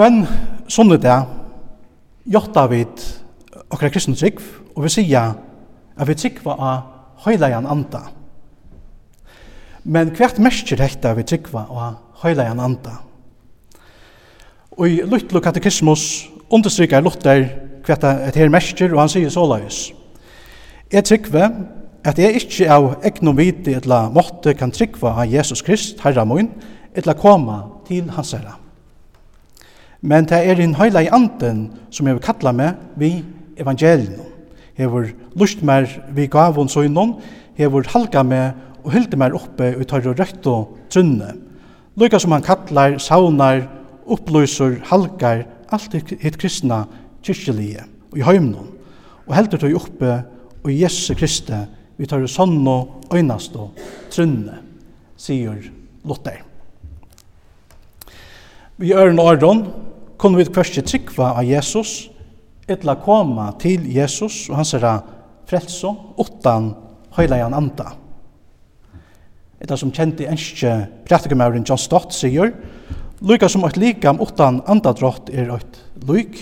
Kvann sunne det jotta vit okra kristne trygg, og vi sier at vi tryggva av høyleian anda. Men hvert mersker hekta vi tryggva av høyleian anda. Og i Lutlo katekismus understryker Luther hvert et her mersker, og han sier såleis. Jeg tryggve at jeg ikke av egnom vit etla måtte kan tryggva av Jesus Krist, Herra mun etla koma til hans herra. Men det er en høyla i anden som jeg vil kalla meg vi evangelium. vil lust mer vi gavon søgnon, vil halga meg og hylde meg oppe og tar og røkt og trunne. Lykka som han kallar, saunar, upplyser, halgar, alt hitt kristna kyrkjelige og i heimnon. Og heldur tog oppe og Jesu Kristi vi tar sånn og øynast og trunne, sier Luther. Vi gjør en åren, kunne vi kvarski trykva av Jesus, etla koma til Jesus og hans herra frelso, utan høyleian anda. Etta som kjente enskje praktikumauren John Stott sier, Luka som eit likam utan andadrott er eit luik,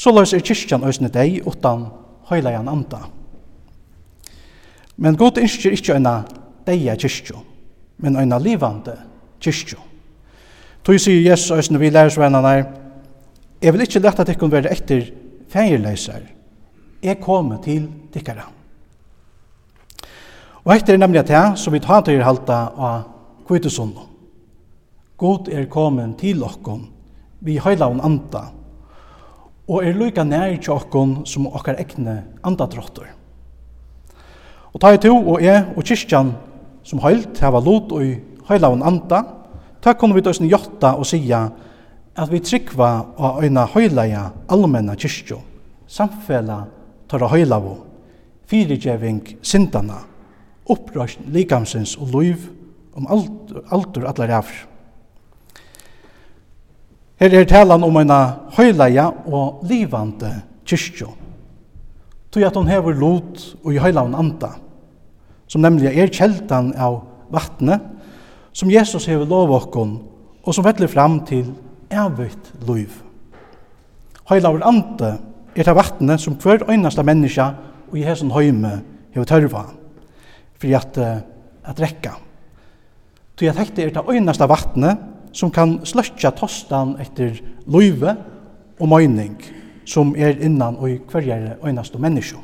så løs er kyrkjan òsne deg utan høyleian anda. Men god innskjer ikkje eina deia kyrkjo, men eina livande kyrkjo. Tog sier Jesus øyne vi lærersvennerne, jeg vil ikke lette at dere være etter feierløser. Jeg kommer til dere. Og etter er nemlig at jeg, som vi tar til halte av kvittesunnen. God er kommet til okkon, vi høyla om anda, og er lykka nær til okkon som okkar egne andadrottor. Og ta i to og jeg og kyrkjan som høylt hava lot og høyla hon anda, Ta kunne vi døysen jotta og sia at vi tryggva og øyna høyleia allmenna kyrkjo, samfella tørra høylavo, fyrirgjeving sindana, opprøsn likamsins og luiv om aldur allar afr. Her er talan om øyna høyleia og livande kyrkjo, tog at hon hever lot og i høylaun anda, som nemlig er kjeldan av vattnet som Jesus hever lov okkon, og som vettler fram til evigt liv. Heilaver ante er det vattnet som hver øyneste menneske og i hesen høyme hever tørva, for at at rekka. Tog at hekte er det øyneste vattnet som kan sløtja tostan etter løyve og møyning som er innan og i hverjere øyneste menneske.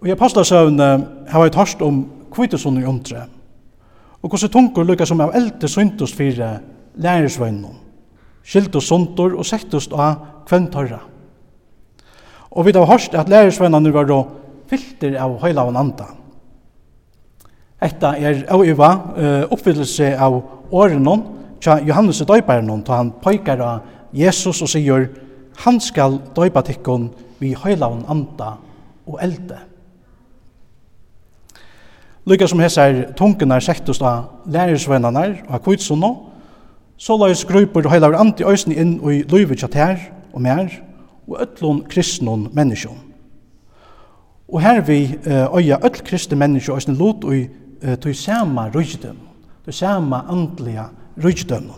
Og i apostelsøvne har jeg tørst om kvittesunne i omtre, Og hvordan tungur lukka som av eldre syndust fyrir lærersvøgnen, skyldust sundur og sektust av kvøntørra. Og vi har hørt at lærersvøgnen nu var då fylter av høylaven anda. Etta er auiva uh, oppfyllelse av årenon tja Johannes døyparen ta han poikar av Jesus og sier han skal døypa tikkun vi høylaven anda og elde. Lykka som hessar er sektust av lærersvennanar og av kvitsunno, så la oss grupper og heilar anti øysni inn i løyvet tjatt her og mer, og ötlun kristnun menneskjon. Og her vi øya öll kristne menneskjon øysni lot og tog sama rujtdøm, tog sama andliga rujtdøm.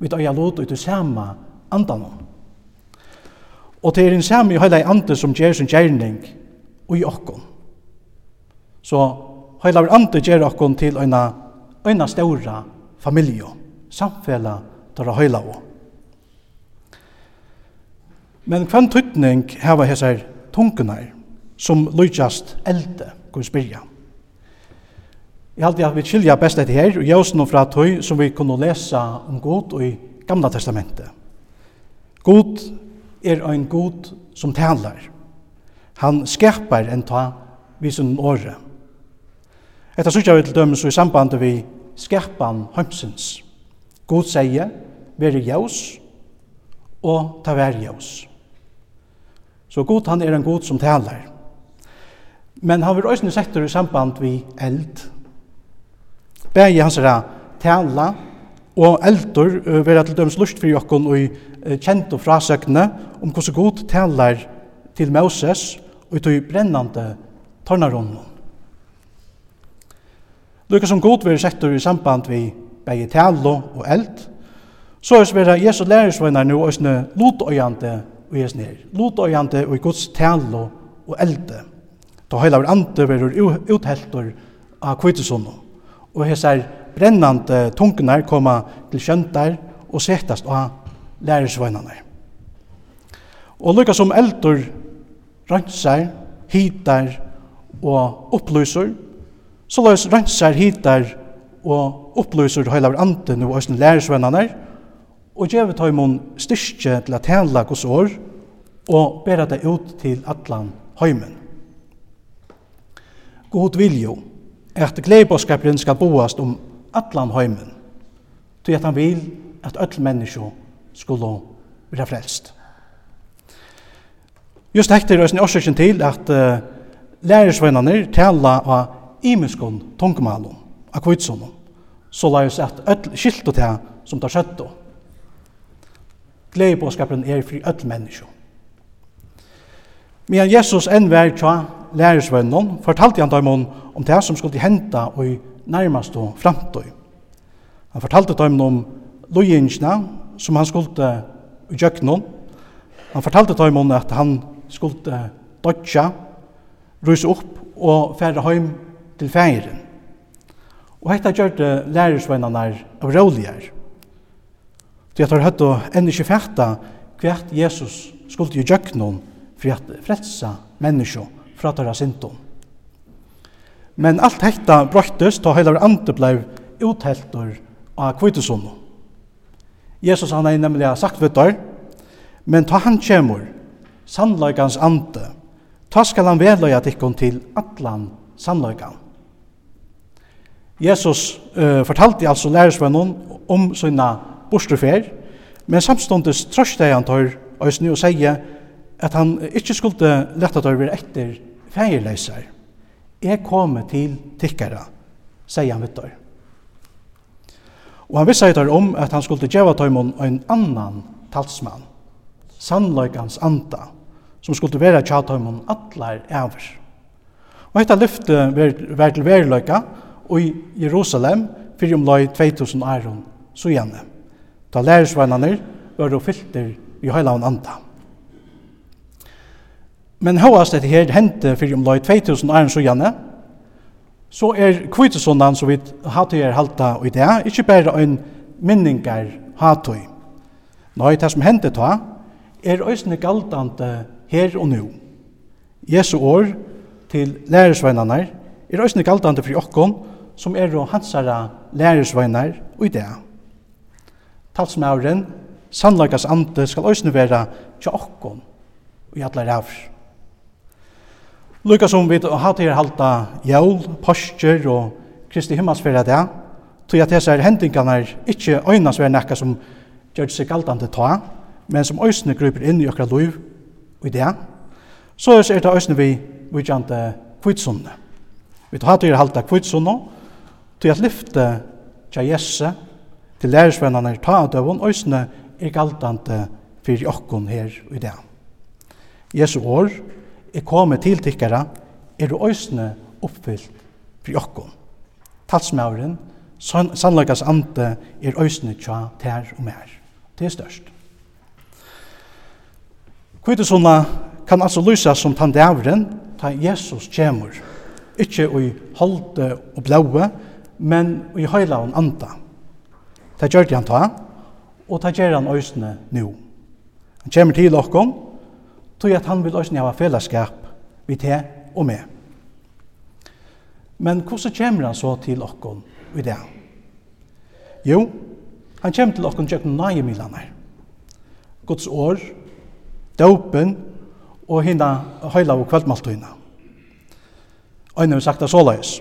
Vi øya lot og tog sama andanon. Og det er en samme i heilar andre som gjer sin gjerning og i okkon. Så heilaver ande gjer okkon til eina, eina ståra familie, samfella tåra og. Men hvem tøytning heva hesar tungunar som lujast elde, kan spyrja. Jeg halte at vi skilja best etter her, og jævsen noe fra tøy som vi kunne lesa om god og i Gamla Testamentet. God er ein god som talar. Han skapar en ta visun året. Etta sykja vi til dømes i samband vi skerpan hømsins. God sier, veri jaus, og ta vær jaus. Så god han er en god som talar. Men han vil òsne settur i samband vi eld. Begge hans er tala og eldur vera til døms lust fyrir jokkon og i kjent og frasøkne om hvordan god talar til Moses og i tog brennande tornarunnen. Lukka som god vil sektor i samband vi begge talo og eld, så er vera Jesu lærersveinar nu òsne lotøyande og Jesu nir, lotøyande og i gods tale og elde. Da heila vår ande verur utheltor av kvittesunno, og hessar brennande tunkunar koma til skjøntar og setast av lærersveinarnar. Og lukka som eldur rønsar, hitar og opplyser, Så løs rønnsar hitar og opplyser heilaver anden og æsne lærersvennerne, og gjevet høymon styrkje til at henla hos år, og bera det ut til atlan heimen. God viljo at gleibåskaperen skal boast om atlan heimen, til at han vil at öll menneskje skulle være frelst. Just hekter er æsne til at uh, lærersvennerne tala av imiskon tungmalum, akvitsunum, så lais at öll skiltu til som tar skjøttu. Gleibåskapen er fri öll menneskjum. Men Jesus enn vær tja lærersvennon, fortalte han dem om det som skulle henta og i nærmast og framtøy. Han fortalte dem om lojinsna som han skulle i. Han fortalte dem om at han skulle dodja, rysa opp og fære heim til feiren. Og hetta gjørte lærersveinarnar av råligere. Til at har høtt å enn ikke fætta hvert Jesus skulle jo gjøknon for at frelsa menneskjo fra tørra sinton. Men alt hetta brøttes og heilar andre blei utheltor av kvitesonno. Jesus han er nemlig sagt vittar, men ta han kjemur, sannløygans ande, ta skal han vedløya tikkun til atlan sannløykan. Jesus uh, fortalte altså lærersvennen om sina bostrufer, men samståndes trøste han tar snu og sier at han ikke skulle lette tar være etter feierleiser. Jeg kommer til tikkere, sier han vitt. Og han visste tar om at han skulle gjøre tar om en annan talsmann, sannløykans anda, som skulle være tjatt tar om atler over. Og dette lyftet var til verløyka, i Jerusalem fyrir om lai 2000 æron sujane. Da lærersveinane var fylter i heilavn anda. Men høyast dette her hendte fyrir om lai 2000 æron sujane, så er kvitesundan som vi hattu er halta i det, ikkje berre ein minningar hattu. Nei, det som hendte ta, er òsne galdande her og nu. Jesu år til lærersvennerne er òsne galdande fyrir okkon, som er hansara lærersveinar og i det. Talsmauren, sannlagas ande, skal òsne vera tja okkon og i allar rævr. Lukka som vi har til å halda jævl, postjer og Kristi himmelsfæra det, tog at hessar hendingarnar ikkje øynast vera nekka som gjør seg galdande ta, men som òsne gruper inn i okra liv og i det. Så er det òsne vi vidjande kvitsunne. Vi tar til å halda kvitsunne, Til at lyfte tja Jesse til lærersvennerne er ta av døvun, òsne er galtante fyrir okkon her i dag. Jesu år er kommet til tikkara, er òsne oppfyllt fyrir okkon. Talsmauren, sannløkkas ante er òsne tja ter og mer. Det er størst. Kvitesona kan altså lysa som tandavren, ta Jesus kjemur, ikkje i holde og blaue, men i høyla han anda. Det gjør han ta, og det gjør han øsne nå. Han kommer til okkom, tog at han vil øsne hava fellesskap vi te og med. Men hvordan kommer han så til dere i det? Jo, han kommer til dere tjøkken nøye milanar. Guds år, dopen og hinna høyla og kveldmaltøyna. Øyne har sagt det såleis.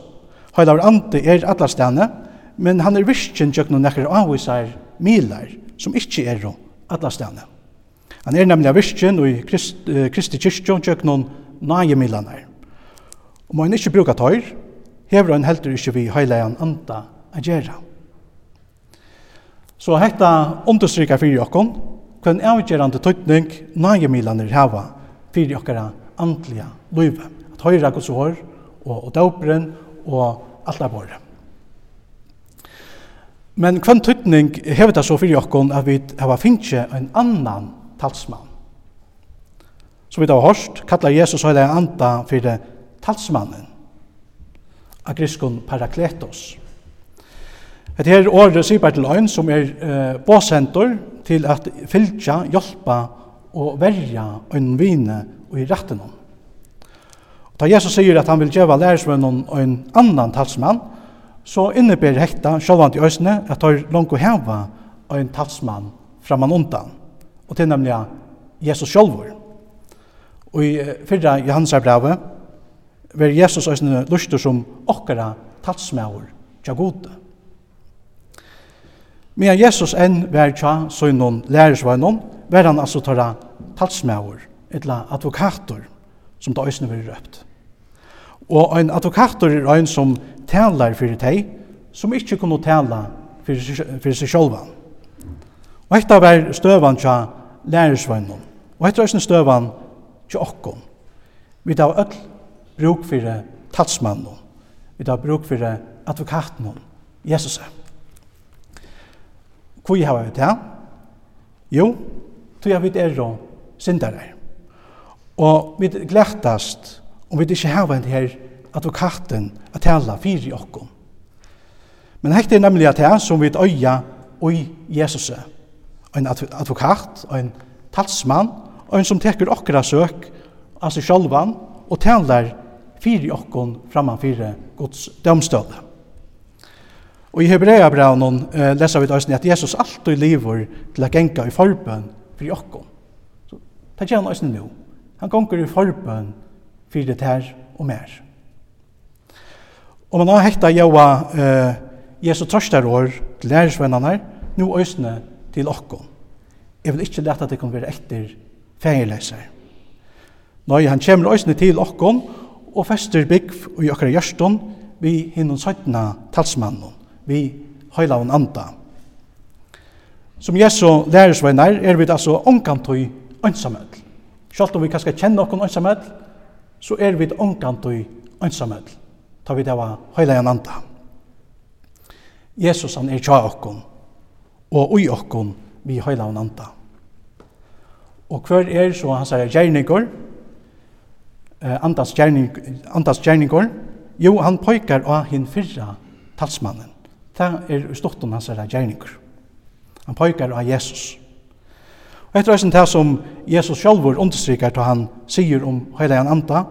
Heilaver Ante er atlastane, men han er virkjen tjøkken og nekker avvisar milar, som ikkje er atlastane. Han er nemlig virkjen og i Krist, uh, Kristi kyrkjon tjøkken og nage milanar. Og må han ikkje bruka tøyr, hever han heldur ikkje vi heilagan anta a gjerra. Så hetta understrykar fyrir jokkon, kvann avgjerande tøytning nage milanar hava fyrir jokkara antliga løyve. At høyra gos hår og, og dauperen og alt er. Men hvem tøtning hever det så fyrir okkon at vi har finnje en annan talsmann. Som vi da har hørt, kallar Jesus høyla en anda fyrir talsmannen. Agriskon parakletos. Et her året sier bare til øyn som er eh, båsentor til at fylja, hjelpa og verja øynvine og i retten om. Da Jesus sier at han vil gjøre lærersvennen og en annan talsmann, så inneber hekta sjálvand i øsne at han langt å heva en talsmann framan undan. Og til nemlig Jesus sjálvor. Og i fyrra Johannes brevet ver Jesus øsne lustur som okkara talsmæver tja gode. Men Jesus enn vær tja søgnon lærersvennen, vær han altså tåra talsmæver, etla advokator, som da øsne vil røpt. Og ein advokator er ein som talar fyrir tei, som ikkje kunne tala fyrir, fyrir seg sjálva. Og etta var støvan tja lærersvøgnon. Og etta var støvan tja okkom. Vi tar öll bruk fyrir talsmannen. Vi tar bruk fyrir advokaten, Jesus. Hvor har vi det? Jo, tog jeg vidt er og syndere. Og vi glættast om vi ikke har en her advokaten at tala fyrir okkom. Men hekt er nemlig at det som vi øya i Jesus, en advokat, en talsmann, en som teker okkara søk av seg sjálvan og talar fyrir okkon framan fyrir Guds dømstøde. Og i Hebreabraunen uh, lesa vi døysen at Jesus alltid lever til å genga i forbøn fyrir okkon. Så det gjør han døysen nu. Han gonger i forbøn fyrir tær og mer. Og man har hekta jaua uh, Jesu trøstar år til lærersvennerne, nu òsne til okkom. Jeg vil ikkje leta at det kan være etter feierleisar. Nei, han kommer òsne til okkom og fester bygg i okkar gjørston vi hinnom søytna talsmannen, vi høylaven anda. Som Jesu lærersvennar er vi altså omkantøy ønsamøll. Sjalt om vi kanskje kjenner okkom ønsamøll, så er vi ångkantøy ønsamøll, ta vi det var høyla en anda. Jesus han er tja okkon, og ui okkon vi høyla en anda. Og hver er så han sier gjerningur, andas gjerningur, jo han pojkar av hin fyrra talsmannen. Det er storten hans gjerningur. Han pojkar av Jesus. Og etter eisen det som Jesus sjálfur understryker til han sier om heilige anda,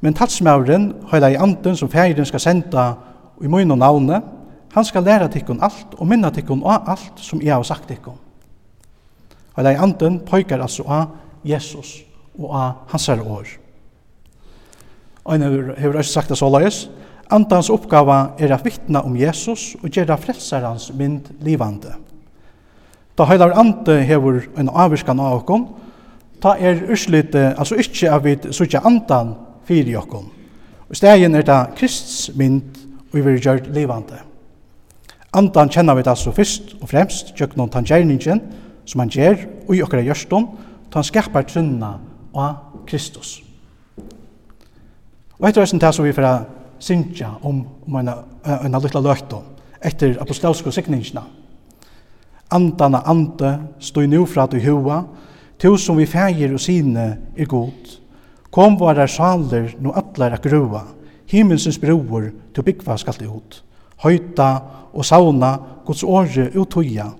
men tatsmævren, heilige anden som fægeren skal senda i munn og navne, han skal læra tikkun alt og minna tikkun av alt som jeg har sagt tikkun. Heilige anden pøykar altså av Jesus og av hans er år. Og han har også sagt det så løys, Andans oppgave er å vittna om Jesus og gjøre frelsarens mynd livande. Da heilar ante hevur ein avviskan av okkom, ta er urslite, altså ikkje av vit sutja antan fyri okkom. Og stegin er ta Krists mynd og vi gjørt livande. Antan kjenner vi det altså først og fremst gjøknon tangjerningen som han gjør og i okkara gjørstum, ta han skapar trunna av Kristus. Og etter høysen til så vi fra synsja om, om en, en, en, en, etter en, en, andana ande, stå nu fra du hua, to som vi feir og sine er god. Kom varar saler, nu atler a grua, himmelsens broer, to byggva skalt ut. Høyta og sauna, gods åre utoja,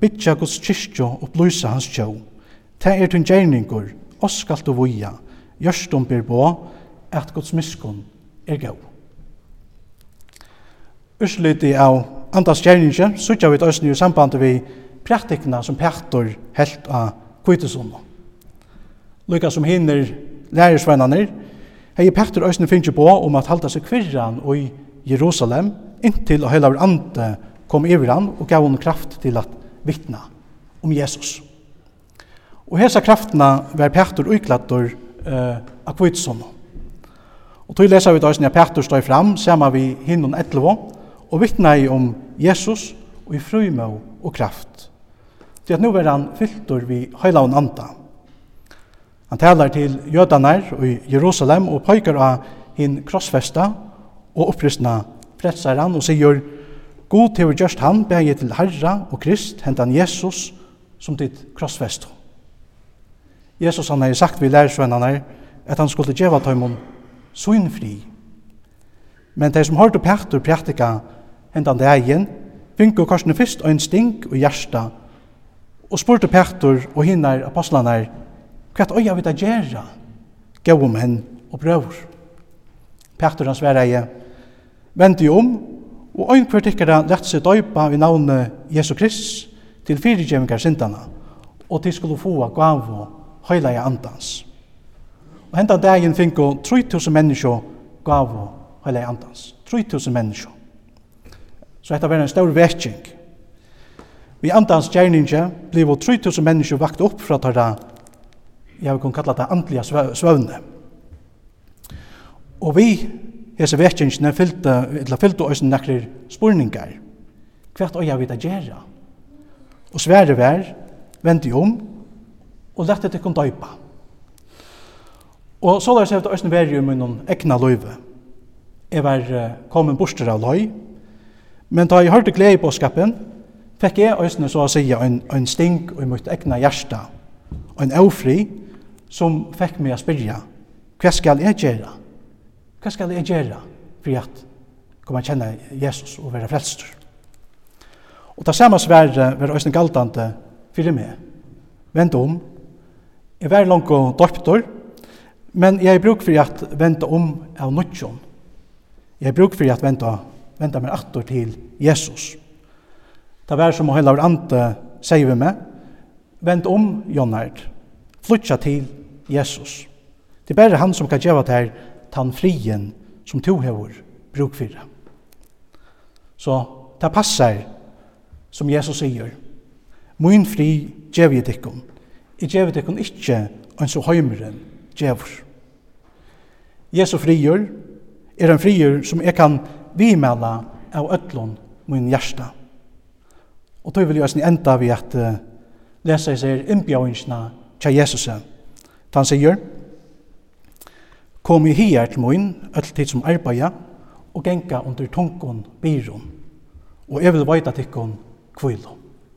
bytja gods kyrkjo og blusa hans tjå. Ta er tun gjerningur, oss skal du voja, gjørstum ber bo, at Guds miskun er gau. Ursluti av andas gjerninge, sutja vi tøysni i samband vi praktikna som pektor helt av kvitesunda. Lykka som hinner lærersvennanir, hei pektor òsni finnje på om at halda seg kvirran og i Jerusalem inntil og heilaver ande kom iver han og gav hon kraft til at vittna om Jesus. Og hesa kraftna var pektor uiklattor uh, av kvitesunda. Og tog lesa vi tøysni at Petter støy fram, sama vi hinnon etlevo, og vittnei om Jesus og i frymå og kraft. Til at nå er han fyltur vi heila og anda. Han talar til jødanar og i Jerusalem og pøyker av hinn krossfesta og opprystna frelsaran og sier God til gjørst han bægje til Herra og Krist, hentan Jesus, som ditt krossfest. Jesus han har sagt vi lærersvennerne at han skulle gjeva tøymon sunnfri. Men de som hørte Petter prætika Hentan dagen, finko korsene fyrst og en stink og hjärsta, og spurte Petur og hinnar apostlanar, hva er øya vita gjerra, gav om og brøver. Petur hans vera eie, vendi om, og ein kvart ikkara lett seg døypa vi navne Jesu Krist til fyrirgjemmingar sindana, og til skulle få gav og høyla i andans. Og hendan dagen finko 3000 menneskje gav og høyla i andans. 3000 menneskje. Så dette var en stor vekking. Vi andans gjerninge blev 3000 mennesker vakt opp fra tarra, jeg vil kunne kalla det andlige svøvne. Og vi, hese vekkingene, fyllte, eller fyllte oss nekker spurningar. Hva er vi da gjerra? Og svære vær, vendi om, og lette til kondøypa. Og så der seg det oss vær i munnen egna løyve. Jeg var kommet borster av løy, Men da jeg hørte glede i påskapen, fikk jeg øsne så å si en, en sting i mitt egna hjerte, en avfri, som fikk meg å spyrja, hva skal jeg gjøre? Hva skal jeg gjøre for at kommer kjenne Jesus og være frelster? Og det samme svære var også galtande for meg. Vent om. Jeg var langt og døptor, men jeg bruk for at vente om av nødtjon. Jeg bruk for at vente venda meg atter til Jesus. Det var som å hele vår ante sier vi meg, vend om, Jonard, flytja til Jesus. Det er bare han som kan gjøre det her, tann frien som to hever bruk for. Så det passer, som Jesus sier, Min fri gjev jeg dikkom. Jeg gjev dikkom ikke, en så høymeren djevur. Jesu frigjør er en frigjør som jeg kan vimela av öllun min hjärsta. Og då vil jeg også enda vi at uh, lesa i seg innbjøynsna tja Jesus. Han sier, Kom i hier til min, öll tid som arbeida, og genga under tungun byron, og jeg vil veita tikkun kvilum.